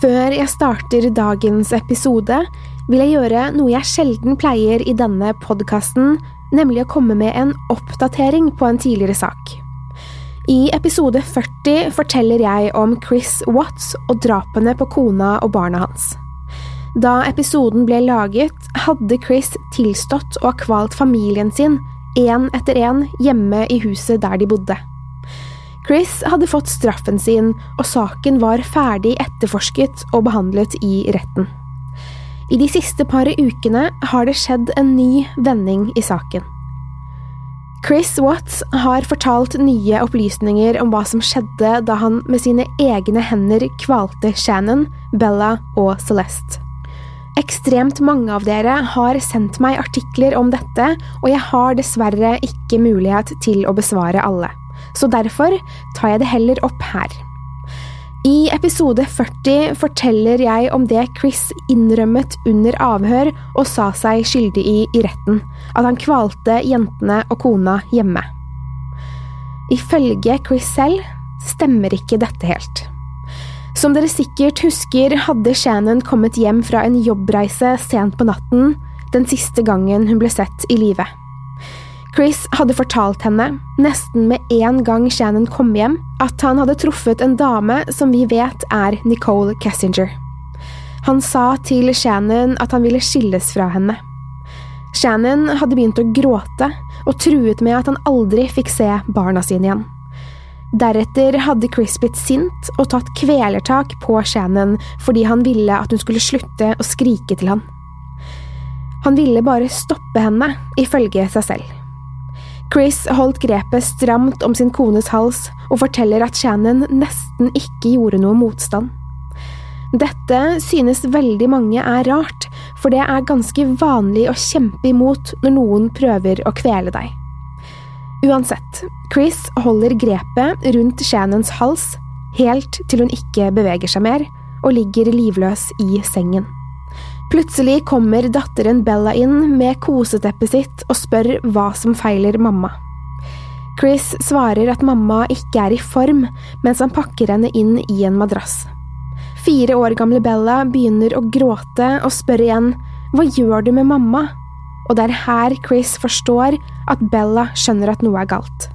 Før jeg starter dagens episode, vil jeg gjøre noe jeg sjelden pleier i denne podkasten, nemlig å komme med en oppdatering på en tidligere sak. I episode 40 forteller jeg om Chris Watts og drapene på kona og barna hans. Da episoden ble laget, hadde Chris tilstått og ha kvalt familien sin, én etter én, hjemme i huset der de bodde. Chris hadde fått straffen sin, og saken var ferdig etterforsket og behandlet i retten. I de siste par ukene har det skjedd en ny vending i saken. Chris Watts har fortalt nye opplysninger om hva som skjedde da han med sine egne hender kvalte Shannon, Bella og Celeste. Ekstremt mange av dere har sendt meg artikler om dette, og jeg har dessverre ikke mulighet til å besvare alle. Så derfor tar jeg det heller opp her. I episode 40 forteller jeg om det Chris innrømmet under avhør og sa seg skyldig i i retten, at han kvalte jentene og kona hjemme. Ifølge Chris selv stemmer ikke dette helt. Som dere sikkert husker, hadde Shannon kommet hjem fra en jobbreise sent på natten, den siste gangen hun ble sett i live. Chris hadde fortalt henne, nesten med en gang Shannon kom hjem, at han hadde truffet en dame som vi vet er Nicole Kessinger. Han sa til Shannon at han ville skilles fra henne. Shannon hadde begynt å gråte og truet med at han aldri fikk se barna sine igjen. Deretter hadde Chris blitt sint og tatt kvelertak på Shannon fordi han ville at hun skulle slutte å skrike til han. Han ville bare stoppe henne, ifølge seg selv. Chris holdt grepet stramt om sin kones hals og forteller at Shannon nesten ikke gjorde noe motstand. Dette synes veldig mange er rart, for det er ganske vanlig å kjempe imot når noen prøver å kvele deg. Uansett, Chris holder grepet rundt Shannons hals helt til hun ikke beveger seg mer og ligger livløs i sengen. Plutselig kommer datteren Bella inn med koseteppet sitt og spør hva som feiler mamma. Chris svarer at mamma ikke er i form, mens han pakker henne inn i en madrass. Fire år gamle Bella begynner å gråte og spør igjen hva gjør du med mamma? Og det er her Chris forstår at Bella skjønner at noe er galt.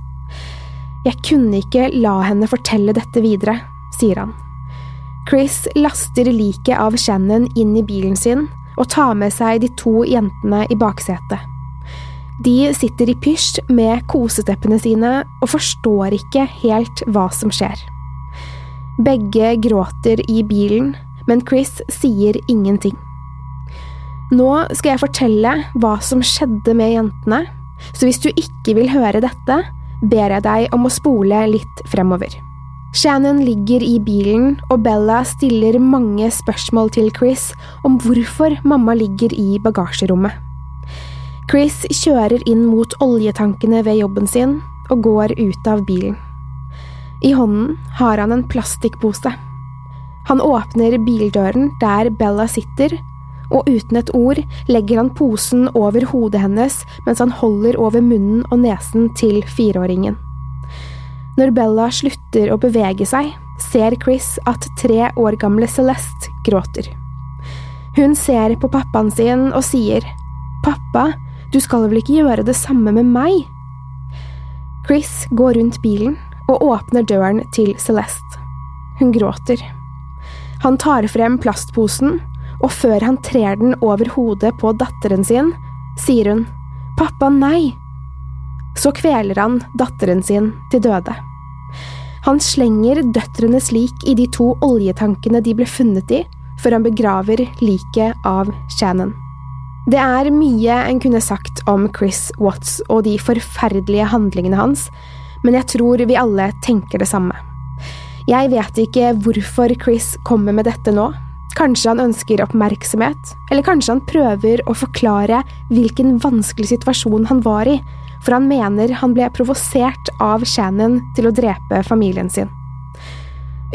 Jeg kunne ikke la henne fortelle dette videre, sier han. Chris laster liket av Shannon inn i bilen sin og tar med seg de to jentene i baksetet. De sitter i pysj med koseteppene sine og forstår ikke helt hva som skjer. Begge gråter i bilen, men Chris sier ingenting. Nå skal jeg fortelle hva som skjedde med jentene, så hvis du ikke vil høre dette, ber jeg deg om å spole litt fremover. Shannon ligger i bilen, og Bella stiller mange spørsmål til Chris om hvorfor mamma ligger i bagasjerommet. Chris kjører inn mot oljetankene ved jobben sin og går ut av bilen. I hånden har han en plastikkpose. Han åpner bildøren der Bella sitter, og uten et ord legger han posen over hodet hennes mens han holder over munnen og nesen til fireåringen. Når Bella slutter å bevege seg, ser Chris at tre år gamle Celeste gråter. Hun ser på pappaen sin og sier, Pappa, du skal vel ikke gjøre det samme med meg? Chris går rundt bilen og åpner døren til Celeste. Hun gråter. Han tar frem plastposen, og før han trer den over hodet på datteren sin, sier hun Pappa, nei! Så kveler han datteren sin til døde. Han slenger døtrenes lik i de to oljetankene de ble funnet i, før han begraver liket av Shannon. Det er mye en kunne sagt om Chris Watts og de forferdelige handlingene hans, men jeg tror vi alle tenker det samme. Jeg vet ikke hvorfor Chris kommer med dette nå. Kanskje han ønsker oppmerksomhet, eller kanskje han prøver å forklare hvilken vanskelig situasjon han var i, for han mener han ble provosert av Shannon til å drepe familien sin.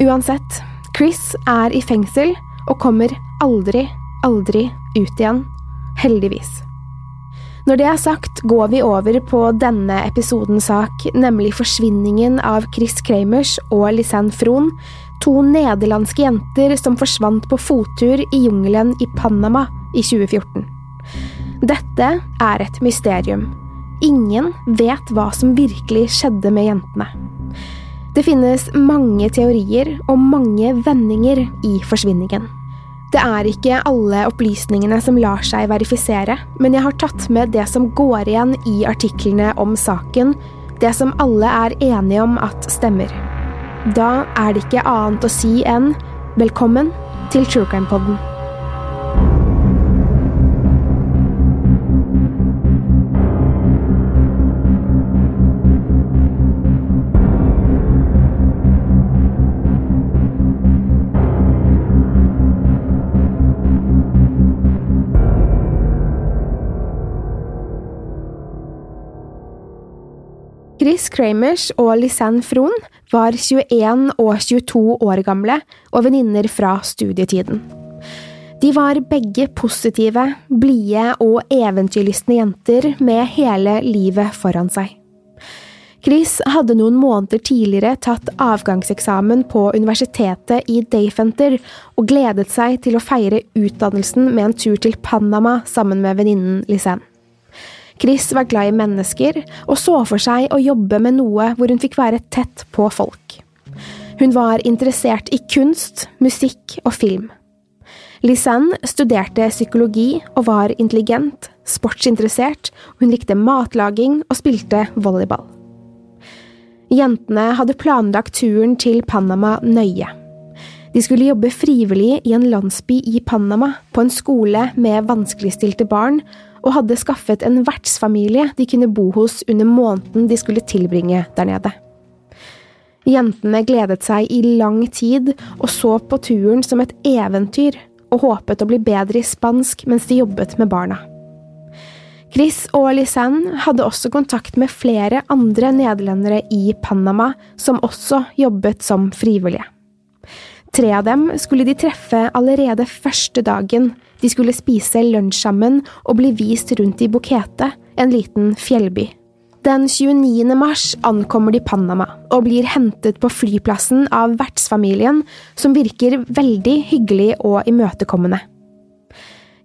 Uansett, Chris er i fengsel og kommer aldri, aldri ut igjen heldigvis. Når det er sagt, går vi over på denne episodens sak, nemlig forsvinningen av Chris Kramers og Lisanne Fron, to nederlandske jenter som forsvant på fottur i jungelen i Panama i 2014. Dette er et mysterium. Ingen vet hva som virkelig skjedde med jentene. Det finnes mange teorier og mange vendinger i forsvinningen. Det er ikke alle opplysningene som lar seg verifisere, men jeg har tatt med det som går igjen i artiklene om saken, det som alle er enige om at stemmer. Da er det ikke annet å si enn velkommen til True Crime Podden. Chris Kramers og Lisanne Frohn var 21 og 22 år gamle og venninner fra studietiden. De var begge positive, blide og eventyrlystne jenter med hele livet foran seg. Chris hadde noen måneder tidligere tatt avgangseksamen på universitetet i Dayfenter og gledet seg til å feire utdannelsen med en tur til Panama sammen med venninnen Lisanne. Chris var glad i mennesker, og så for seg å jobbe med noe hvor hun fikk være tett på folk. Hun var interessert i kunst, musikk og film. Lisanne studerte psykologi og var intelligent, sportsinteressert, hun likte matlaging og spilte volleyball. Jentene hadde planlagt turen til Panama nøye. De skulle jobbe frivillig i en landsby i Panama, på en skole med vanskeligstilte barn, og hadde skaffet en vertsfamilie de kunne bo hos under måneden de skulle tilbringe der nede. Jentene gledet seg i lang tid og så på turen som et eventyr, og håpet å bli bedre i spansk mens de jobbet med barna. Chris og Lisanne hadde også kontakt med flere andre nederlendere i Panama som også jobbet som frivillige. Tre av dem skulle de treffe allerede første dagen, de skulle spise lunsj sammen og bli vist rundt i Bukete, en liten fjellby. Den 29. mars ankommer de Panama og blir hentet på flyplassen av vertsfamilien, som virker veldig hyggelig og imøtekommende.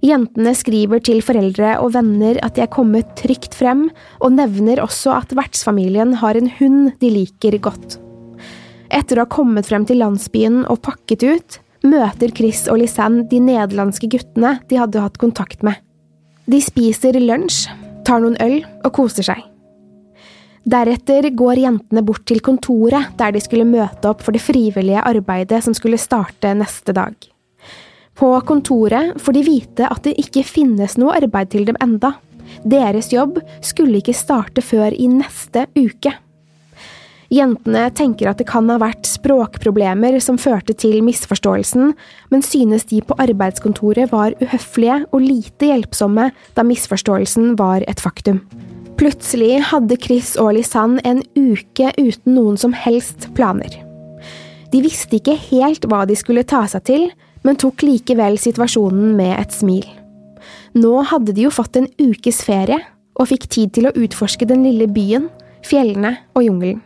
Jentene skriver til foreldre og venner at de er kommet trygt frem, og nevner også at vertsfamilien har en hund de liker godt. Etter å ha kommet frem til landsbyen og pakket ut, møter Chris og Lisanne de nederlandske guttene de hadde hatt kontakt med. De spiser lunsj, tar noen øl og koser seg. Deretter går jentene bort til kontoret der de skulle møte opp for det frivillige arbeidet som skulle starte neste dag. På kontoret får de vite at det ikke finnes noe arbeid til dem enda. Deres jobb skulle ikke starte før i neste uke. Jentene tenker at det kan ha vært språkproblemer som førte til misforståelsen, men synes de på arbeidskontoret var uhøflige og lite hjelpsomme da misforståelsen var et faktum. Plutselig hadde Chris og Lisanne en uke uten noen som helst planer. De visste ikke helt hva de skulle ta seg til, men tok likevel situasjonen med et smil. Nå hadde de jo fått en ukes ferie, og fikk tid til å utforske den lille byen, fjellene og jungelen.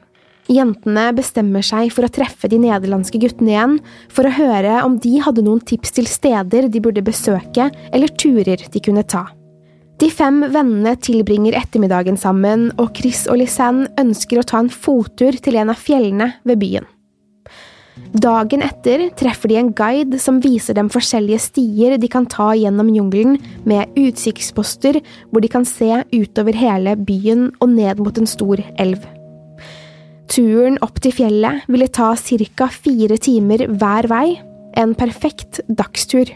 Jentene bestemmer seg for å treffe de nederlandske guttene igjen, for å høre om de hadde noen tips til steder de burde besøke, eller turer de kunne ta. De fem vennene tilbringer ettermiddagen sammen, og Chris og Lisanne ønsker å ta en fottur til en av fjellene ved byen. Dagen etter treffer de en guide som viser dem forskjellige stier de kan ta gjennom jungelen, med utsiktsposter hvor de kan se utover hele byen og ned mot en stor elv. Turen opp til fjellet ville ta ca. fire timer hver vei, en perfekt dagstur.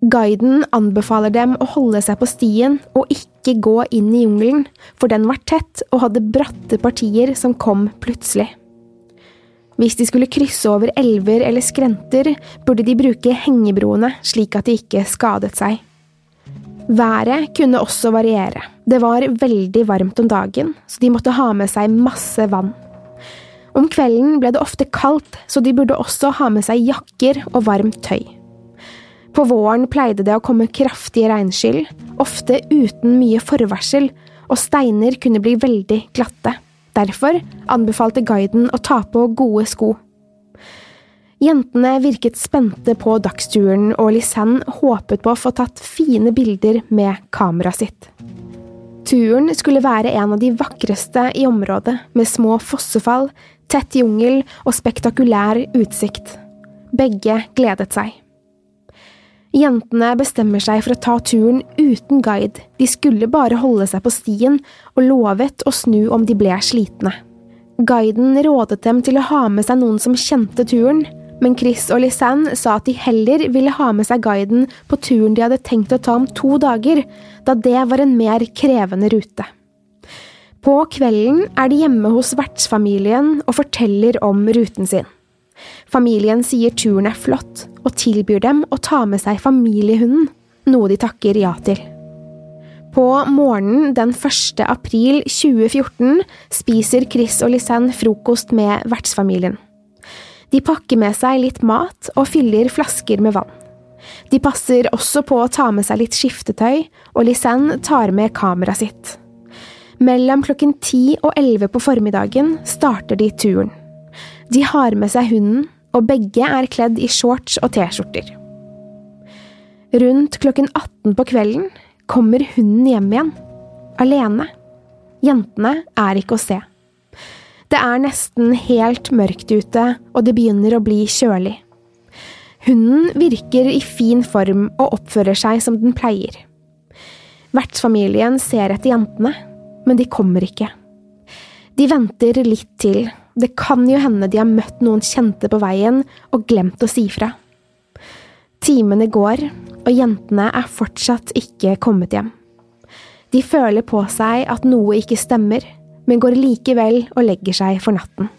Guiden anbefaler dem å holde seg på stien og ikke gå inn i jungelen, for den var tett og hadde bratte partier som kom plutselig. Hvis de skulle krysse over elver eller skrenter, burde de bruke hengebroene slik at de ikke skadet seg. Været kunne også variere. Det var veldig varmt om dagen, så de måtte ha med seg masse vann. Om kvelden ble det ofte kaldt, så de burde også ha med seg jakker og varmt tøy. På våren pleide det å komme kraftige regnskyll, ofte uten mye forvarsel, og steiner kunne bli veldig glatte. Derfor anbefalte guiden å ta på gode sko. Jentene virket spente på dagsturen, og Lisanne håpet på å få tatt fine bilder med kameraet sitt. Turen skulle være en av de vakreste i området, med små fossefall, tett jungel og spektakulær utsikt. Begge gledet seg. Jentene bestemmer seg for å ta turen uten guide, de skulle bare holde seg på stien, og lovet å snu om de ble slitne. Guiden rådet dem til å ha med seg noen som kjente turen, men Chris og Lisanne sa at de heller ville ha med seg guiden på turen de hadde tenkt å ta om to dager, da det var en mer krevende rute. På kvelden er de hjemme hos vertsfamilien og forteller om ruten sin. Familien sier turen er flott, og tilbyr dem å ta med seg familiehunden, noe de takker ja til. På morgenen den 1. april 2014 spiser Chris og Lisanne frokost med vertsfamilien. De pakker med seg litt mat og fyller flasker med vann. De passer også på å ta med seg litt skiftetøy, og Lisanne tar med kameraet sitt. Mellom klokken ti og elleve på formiddagen starter de turen. De har med seg hunden, og begge er kledd i shorts og T-skjorter. Rundt klokken 18 på kvelden kommer hunden hjem igjen, alene. Jentene er ikke å se. Det er nesten helt mørkt ute, og det begynner å bli kjølig. Hunden virker i fin form og oppfører seg som den pleier. Vertsfamilien ser etter jentene, men de kommer ikke. De venter litt til, det kan jo hende de har møtt noen kjente på veien og glemt å si fra. Timene går, og jentene er fortsatt ikke kommet hjem. De føler på seg at noe ikke stemmer, men går likevel og legger seg for natten.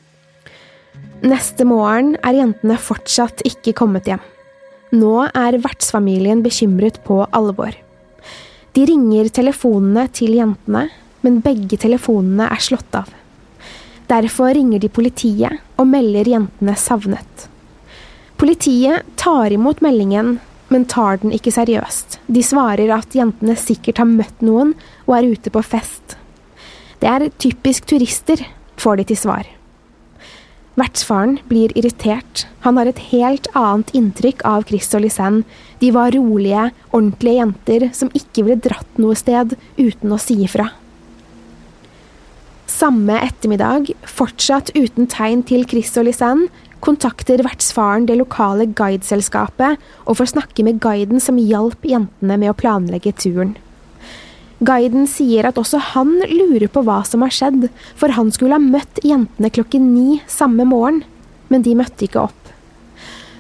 Neste morgen er jentene fortsatt ikke kommet hjem. Nå er vertsfamilien bekymret på alvor. De ringer telefonene til jentene, men begge telefonene er slått av. Derfor ringer de politiet og melder jentene savnet. Politiet tar imot meldingen, men tar den ikke seriøst. De svarer at jentene sikkert har møtt noen og er ute på fest. Det er typisk turister, får de til svar. Vertsfaren blir irritert. Han har et helt annet inntrykk av Chris og Lisanne. De var rolige, ordentlige jenter som ikke ville dratt noe sted uten å si ifra. Samme ettermiddag, fortsatt uten tegn til Chris og Lisanne, kontakter vertsfaren det lokale guideselskapet og får snakke med guiden som hjalp jentene med å planlegge turen. Guiden sier at også han lurer på hva som har skjedd, for han skulle ha møtt jentene klokken ni samme morgen, men de møtte ikke opp.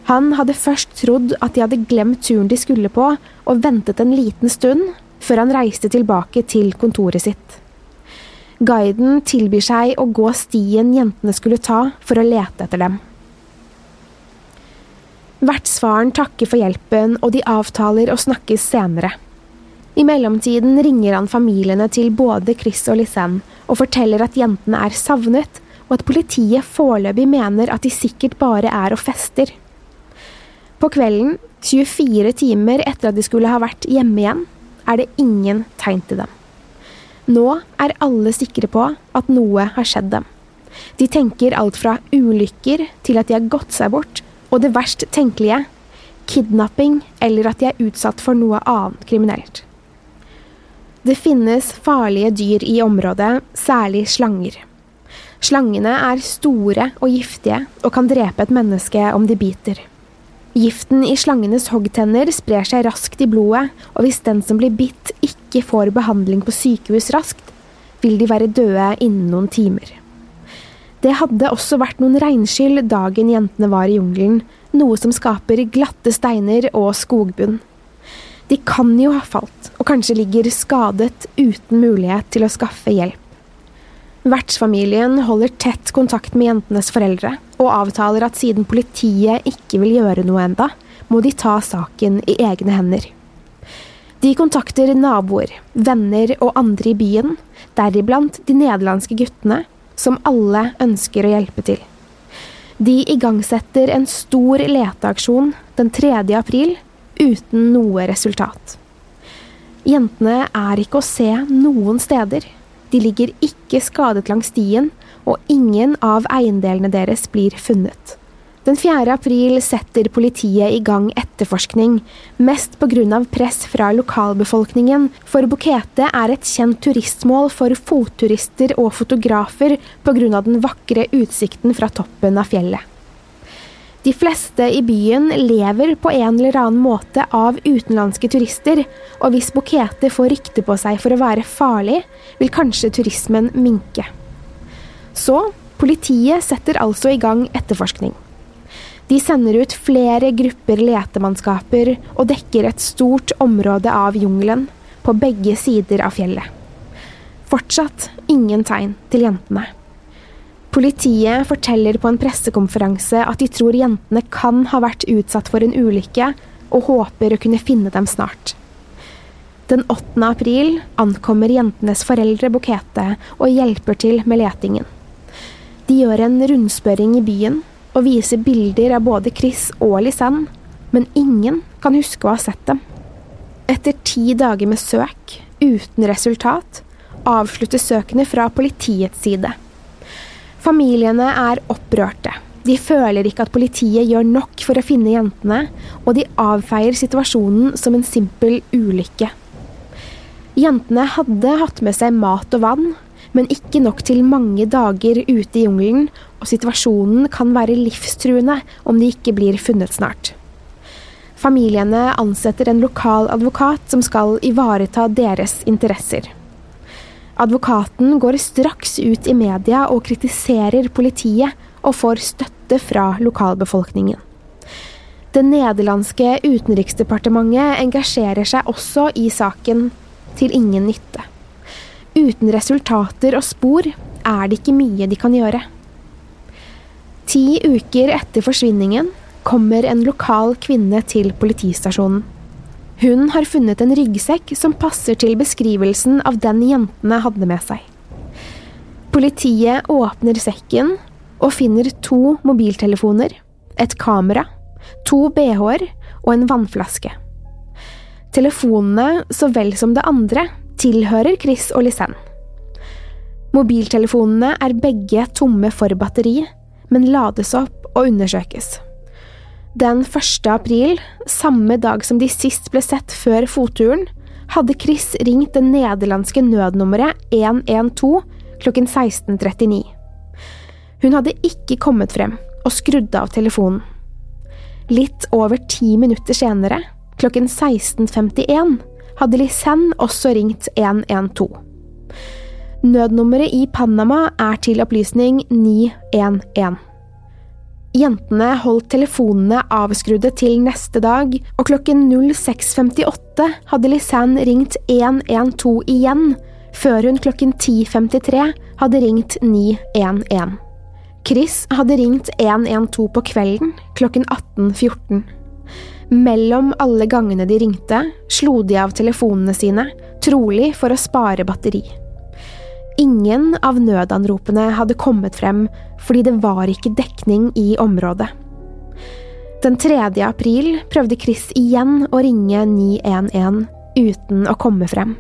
Han hadde først trodd at de hadde glemt turen de skulle på, og ventet en liten stund før han reiste tilbake til kontoret sitt. Guiden tilbyr seg å gå stien jentene skulle ta for å lete etter dem. Vertsfaren takker for hjelpen, og de avtaler å snakkes senere. I mellomtiden ringer han familiene til både Chris og Lisanne og forteller at jentene er savnet, og at politiet foreløpig mener at de sikkert bare er og fester. På kvelden, 24 timer etter at de skulle ha vært hjemme igjen, er det ingen tegn til dem. Nå er alle sikre på at noe har skjedd dem. De tenker alt fra ulykker til at de har gått seg bort, og det verst tenkelige kidnapping eller at de er utsatt for noe annet kriminelt. Det finnes farlige dyr i området, særlig slanger. Slangene er store og giftige og kan drepe et menneske om de biter. Giften i slangenes hoggtenner sprer seg raskt i blodet, og hvis den som blir bitt ikke får behandling på sykehus raskt, vil de være døde innen noen timer. Det hadde også vært noen regnskyll dagen jentene var i jungelen, noe som skaper glatte steiner og skogbunn. De kan jo ha falt, og kanskje ligger skadet uten mulighet til å skaffe hjelp. Vertsfamilien holder tett kontakt med jentenes foreldre, og avtaler at siden politiet ikke vil gjøre noe enda, må de ta saken i egne hender. De kontakter naboer, venner og andre i byen, deriblant de nederlandske guttene, som alle ønsker å hjelpe til. De igangsetter en stor leteaksjon den 3. april uten noe resultat. Jentene er ikke å se noen steder. De ligger ikke skadet langs stien, og ingen av eiendelene deres blir funnet. Den 4. april setter politiet i gang etterforskning, mest pga. press fra lokalbefolkningen, for Bukete er et kjent turistmål for fotturister og fotografer pga. den vakre utsikten fra toppen av fjellet. De fleste i byen lever på en eller annen måte av utenlandske turister, og hvis Bukete får rykte på seg for å være farlig, vil kanskje turismen minke. Så politiet setter altså i gang etterforskning. De sender ut flere grupper letemannskaper og dekker et stort område av jungelen, på begge sider av fjellet. Fortsatt ingen tegn til jentene. Politiet forteller på en pressekonferanse at de tror jentene kan ha vært utsatt for en ulykke, og håper å kunne finne dem snart. Den 8. april ankommer jentenes foreldre Bukete og hjelper til med letingen. De gjør en rundspørring i byen og viser bilder av både Chris og Lisanne, men ingen kan huske å ha sett dem. Etter ti dager med søk, uten resultat, avsluttes søkene fra politiets side. Familiene er opprørte. De føler ikke at politiet gjør nok for å finne jentene, og de avfeier situasjonen som en simpel ulykke. Jentene hadde hatt med seg mat og vann, men ikke nok til mange dager ute i jungelen, og situasjonen kan være livstruende om de ikke blir funnet snart. Familiene ansetter en lokal advokat som skal ivareta deres interesser. Advokaten går straks ut i media og kritiserer politiet, og får støtte fra lokalbefolkningen. Det nederlandske utenriksdepartementet engasjerer seg også i saken, til ingen nytte. Uten resultater og spor er det ikke mye de kan gjøre. Ti uker etter forsvinningen kommer en lokal kvinne til politistasjonen. Hun har funnet en ryggsekk som passer til beskrivelsen av den jentene hadde med seg. Politiet åpner sekken og finner to mobiltelefoner, et kamera, to bh-er og en vannflaske. Telefonene, så vel som det andre, tilhører Chris og Lisanne. Mobiltelefonene er begge tomme for batteri, men lades opp og undersøkes. Den 1. april, samme dag som de sist ble sett før fotturen, hadde Chris ringt det nederlandske nødnummeret 112 klokken 16.39. Hun hadde ikke kommet frem og skrudde av telefonen. Litt over ti minutter senere, klokken 16.51, hadde Lisanne også ringt 112. Nødnummeret i Panama er til opplysning 911. Jentene holdt telefonene avskrudde til neste dag, og klokken 06.58 hadde Lisanne ringt 112 igjen, før hun klokken 10.53 hadde ringt 911. Chris hadde ringt 112 på kvelden klokken 18.14. Mellom alle gangene de ringte, slo de av telefonene sine, trolig for å spare batteri. Ingen av nødanropene hadde kommet frem fordi det var ikke dekning i området. Den 3. april prøvde Chris igjen å ringe 911 uten å komme frem.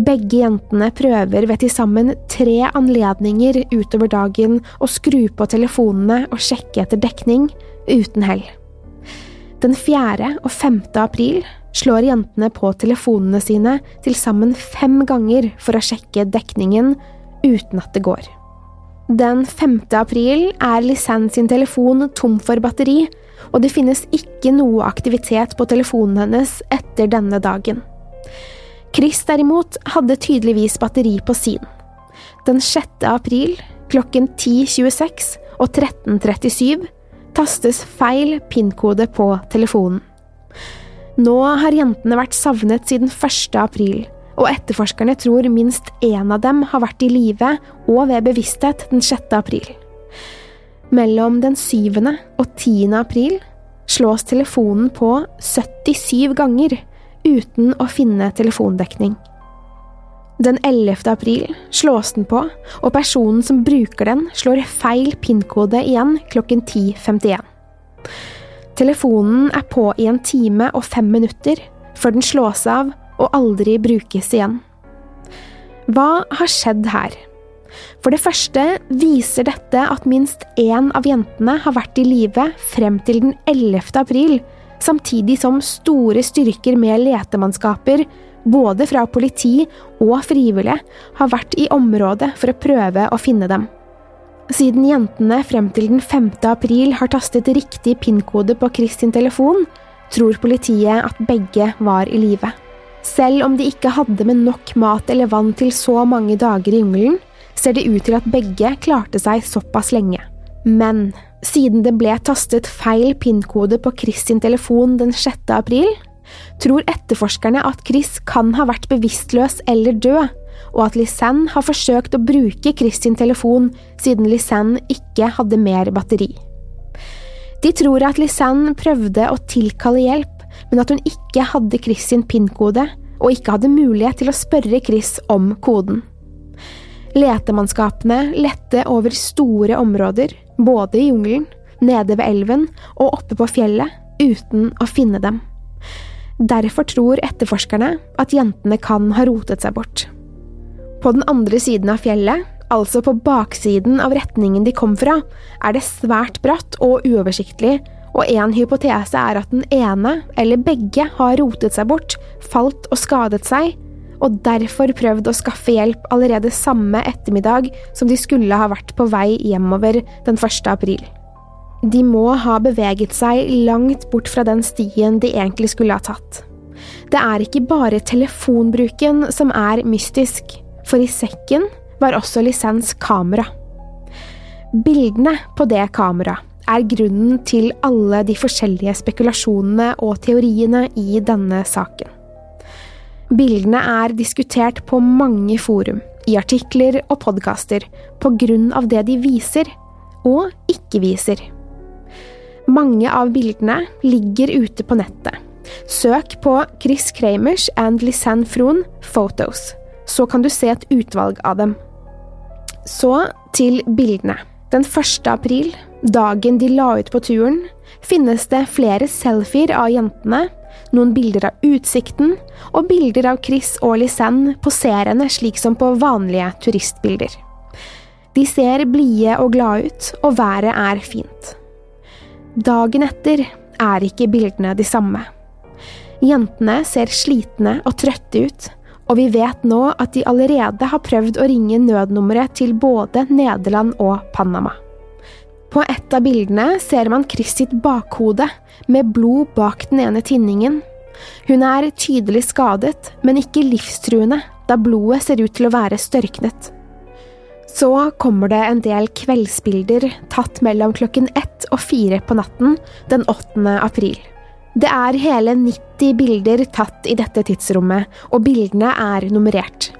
Begge jentene prøver ved til sammen tre anledninger utover dagen å skru på telefonene og sjekke etter dekning, uten hell. Den 4. og 5. april slår jentene på telefonene sine til sammen fem ganger for å sjekke dekningen, uten at det går. Den 5. april er Lisanne sin telefon tom for batteri, og det finnes ikke noe aktivitet på telefonen hennes etter denne dagen. Chris derimot hadde tydeligvis batteri på sin. Den 6. april klokken 10.26 og 13.37 tastes feil PIN-kode på telefonen. Nå har jentene vært savnet siden 1. april, og etterforskerne tror minst én av dem har vært i live og ved bevissthet den 6. april. Mellom den 7. og 10. april slås telefonen på 77 ganger uten å finne telefondekning. Den 11. april slås den på, og personen som bruker den, slår feil PIN-kode igjen klokken 10.51. Telefonen er på i en time og fem minutter, før den slås av og aldri brukes igjen. Hva har skjedd her? For det første viser dette at minst én av jentene har vært i live frem til den 11. april, samtidig som store styrker med letemannskaper, både fra politi og frivillige, har vært i området for å prøve å finne dem. Siden jentene frem til den 5. april har tastet riktig PIN-kode på Chris telefon, tror politiet at begge var i live. Selv om de ikke hadde med nok mat eller vann til så mange dager i jungelen, ser det ut til at begge klarte seg såpass lenge. Men siden det ble tastet feil PIN-kode på Chris sin telefon den 6. april, tror etterforskerne at Chris kan ha vært bevisstløs eller død, og at Lisanne har forsøkt å bruke Chris sin telefon siden Lisanne ikke hadde mer batteri. De tror at Lisanne prøvde å tilkalle hjelp, men at hun ikke hadde Chris sin PIN-kode, og ikke hadde mulighet til å spørre Chris om koden. Letemannskapene lette over store områder, både i jungelen, nede ved elven og oppe på fjellet, uten å finne dem. Derfor tror etterforskerne at jentene kan ha rotet seg bort. På den andre siden av fjellet, altså på baksiden av retningen de kom fra, er det svært bratt og uoversiktlig, og en hypotese er at den ene, eller begge, har rotet seg bort, falt og skadet seg, og derfor prøvd å skaffe hjelp allerede samme ettermiddag som de skulle ha vært på vei hjemover den 1. april. De må ha beveget seg langt bort fra den stien de egentlig skulle ha tatt. Det er ikke bare telefonbruken som er mystisk, for i sekken var også lisens kamera. Bildene på det kameraet er grunnen til alle de forskjellige spekulasjonene og teoriene i denne saken. Bildene er diskutert på mange forum, i artikler og podkaster, på grunn av det de viser, og ikke viser. Mange av bildene ligger ute på nettet. Søk på Chris Kramers and Lisanne Frohn Photos, så kan du se et utvalg av dem. Så til bildene. Den 1. april, dagen de la ut på turen, finnes det flere selfier av jentene noen bilder av utsikten og bilder av Chris og Lisanne poserende slik som på vanlige turistbilder. De ser blide og glade ut, og været er fint. Dagen etter er ikke bildene de samme. Jentene ser slitne og trøtte ut, og vi vet nå at de allerede har prøvd å ringe nødnummeret til både Nederland og Panama. På et av bildene ser man Chris sitt bakhode, med blod bak den ene tinningen. Hun er tydelig skadet, men ikke livstruende, da blodet ser ut til å være størknet. Så kommer det en del kveldsbilder tatt mellom klokken ett og fire på natten den 8. april. Det er hele 90 bilder tatt i dette tidsrommet, og bildene er nummerert.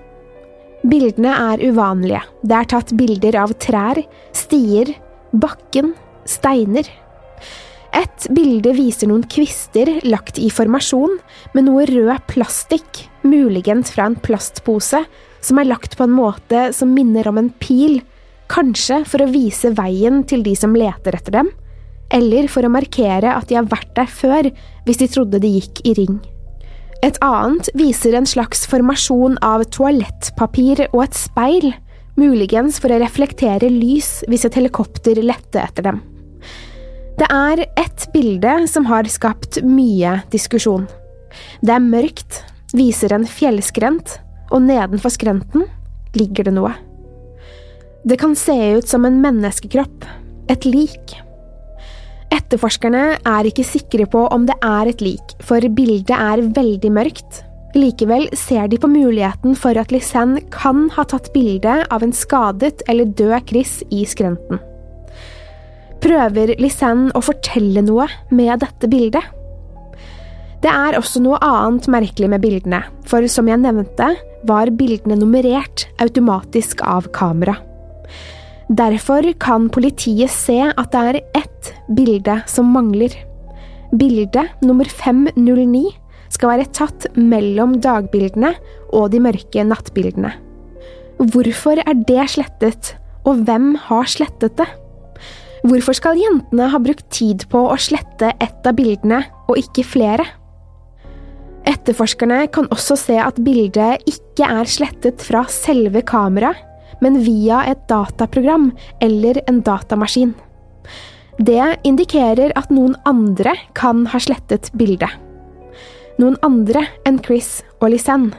Bildene er uvanlige. Det er tatt bilder av trær, stier, bakken, steiner. Et bilde viser noen kvister lagt i formasjon med noe rød plastikk, muligens fra en plastpose, som er lagt på en måte som minner om en pil, kanskje for å vise veien til de som leter etter dem, eller for å markere at de har vært der før hvis de trodde de gikk i ring. Et annet viser en slags formasjon av toalettpapir og et speil, muligens for å reflektere lys hvis et helikopter lette etter dem. Det er ett bilde som har skapt mye diskusjon. Det er mørkt, viser en fjellskrent, og nedenfor skrenten ligger det noe. Det kan se ut som en menneskekropp, et lik. Etterforskerne er ikke sikre på om det er et lik, for bildet er veldig mørkt. Likevel ser de på muligheten for at Lisanne kan ha tatt bilde av en skadet eller død Chris i skrenten. Prøver Lisanne å fortelle noe med dette bildet? Det er også noe annet merkelig med bildene, for som jeg nevnte, var bildene nummerert automatisk av kamera. Derfor kan politiet se at det er ett bilde som mangler. Bilde nummer 509 skal være tatt mellom dagbildene og de mørke nattbildene. Hvorfor er det slettet, og hvem har slettet det? Hvorfor skal jentene ha brukt tid på å slette ett av bildene, og ikke flere? Etterforskerne kan også se at bildet ikke er slettet fra selve kameraet, men via et dataprogram eller en datamaskin. Det indikerer at noen andre kan ha slettet bildet. Noen andre enn Chris og Lisanne.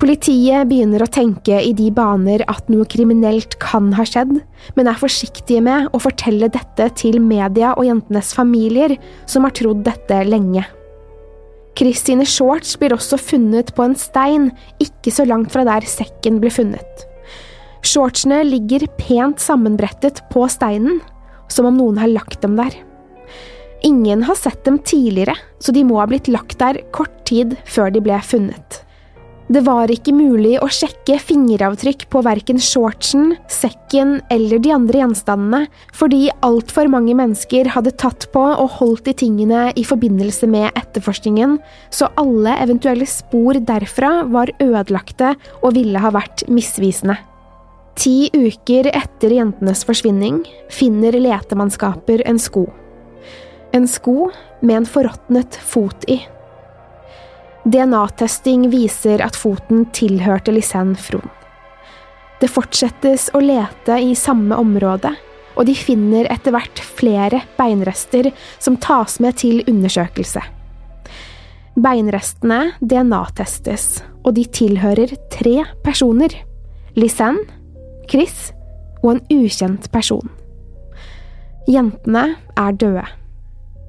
Politiet begynner å tenke i de baner at noe kriminelt kan ha skjedd, men er forsiktige med å fortelle dette til media og jentenes familier, som har trodd dette lenge. Chris sine shorts blir også funnet på en stein ikke så langt fra der sekken ble funnet. Shortsene ligger pent sammenbrettet på steinen, som om noen har lagt dem der. Ingen har sett dem tidligere, så de må ha blitt lagt der kort tid før de ble funnet. Det var ikke mulig å sjekke fingeravtrykk på verken shortsen, sekken eller de andre gjenstandene, fordi altfor mange mennesker hadde tatt på og holdt i tingene i forbindelse med etterforskningen, så alle eventuelle spor derfra var ødelagte og ville ha vært misvisende. Ti uker etter jentenes forsvinning finner letemannskaper en sko. En sko med en forråtnet fot i. DNA-testing viser at foten tilhørte Lisanne Fron. Det fortsettes å lete i samme område, og de finner etter hvert flere beinrester som tas med til undersøkelse. Beinrestene DNA-testes, og de tilhører tre personer. Lisanne, Chris og en ukjent person. Jentene er døde.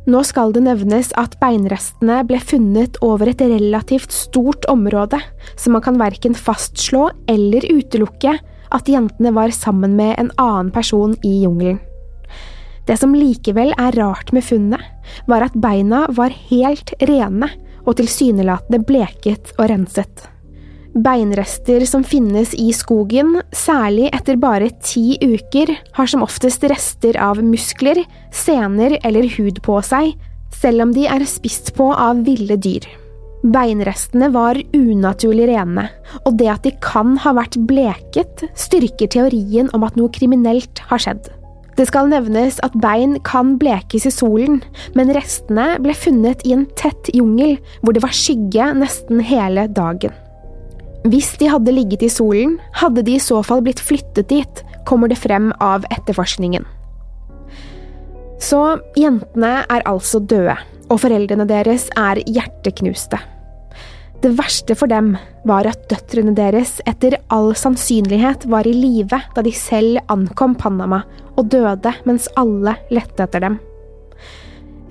Nå skal det nevnes at beinrestene ble funnet over et relativt stort område, så man kan verken fastslå eller utelukke at jentene var sammen med en annen person i jungelen. Det som likevel er rart med funnet, var at beina var helt rene og tilsynelatende bleket og renset. Beinrester som finnes i skogen, særlig etter bare ti uker, har som oftest rester av muskler, sener eller hud på seg, selv om de er spist på av ville dyr. Beinrestene var unaturlig rene, og det at de kan ha vært bleket, styrker teorien om at noe kriminelt har skjedd. Det skal nevnes at bein kan blekes i solen, men restene ble funnet i en tett jungel hvor det var skygge nesten hele dagen. Hvis de hadde ligget i solen, hadde de i så fall blitt flyttet dit, kommer det frem av etterforskningen. Så jentene er altså døde, og foreldrene deres er hjerteknuste. Det verste for dem var at døtrene deres etter all sannsynlighet var i live da de selv ankom Panama og døde mens alle lette etter dem.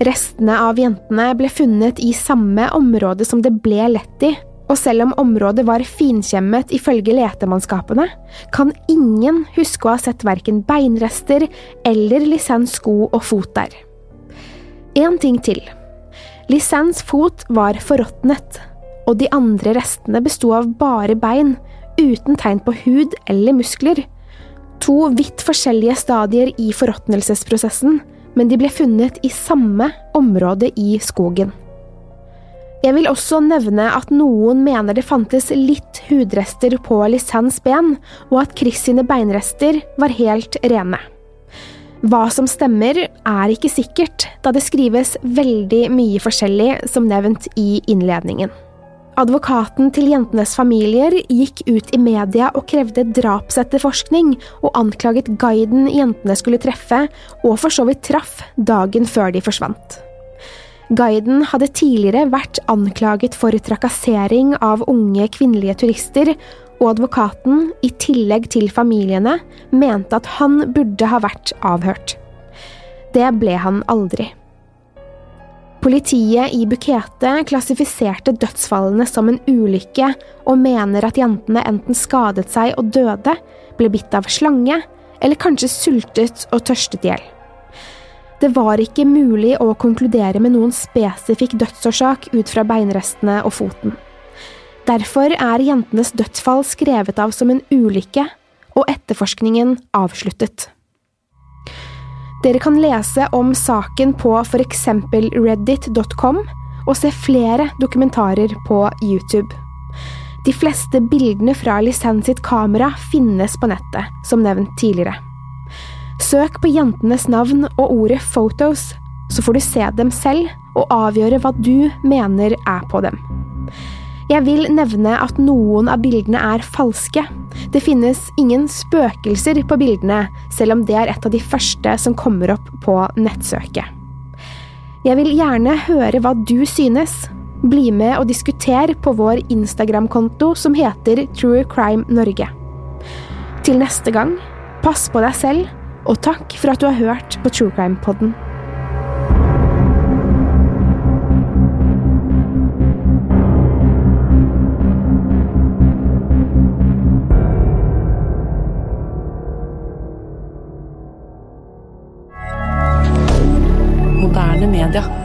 Restene av jentene ble funnet i samme område som det ble lett i, og selv om området var finkjemmet ifølge letemannskapene, kan ingen huske å ha sett verken beinrester eller Lisannes sko og fot der. En ting til. Lisannes fot var forråtnet, og de andre restene besto av bare bein, uten tegn på hud eller muskler. To vidt forskjellige stadier i forråtnelsesprosessen, men de ble funnet i samme område i skogen. Jeg vil også nevne at noen mener det fantes litt hudrester på Lisannes ben, og at Chris sine beinrester var helt rene. Hva som stemmer, er ikke sikkert, da det skrives veldig mye forskjellig, som nevnt i innledningen. Advokaten til jentenes familier gikk ut i media og krevde drapsetterforskning, og anklaget guiden jentene skulle treffe, og for så vidt traff, dagen før de forsvant. Guiden hadde tidligere vært anklaget for trakassering av unge kvinnelige turister, og advokaten, i tillegg til familiene, mente at han burde ha vært avhørt. Det ble han aldri. Politiet i Bukete klassifiserte dødsfallene som en ulykke, og mener at jentene enten skadet seg og døde, ble bitt av slange, eller kanskje sultet og tørstet i hjel. Det var ikke mulig å konkludere med noen spesifikk dødsårsak ut fra beinrestene og foten. Derfor er jentenes dødsfall skrevet av som en ulykke, og etterforskningen avsluttet. Dere kan lese om saken på eksempel reddit.com og se flere dokumentarer på YouTube. De fleste bildene fra Lisens sitt kamera finnes på nettet, som nevnt tidligere. Søk på jentenes navn og ordet photos, så får du se dem selv og avgjøre hva du mener er på dem. Jeg vil nevne at noen av bildene er falske. Det finnes ingen spøkelser på bildene, selv om det er et av de første som kommer opp på nettsøket. Jeg vil gjerne høre hva du synes. Bli med og diskuter på vår Instagram-konto som heter True Crime Norge. Til neste gang, pass på deg selv, og takk for at du har hørt på True Crime-podden. moderne media.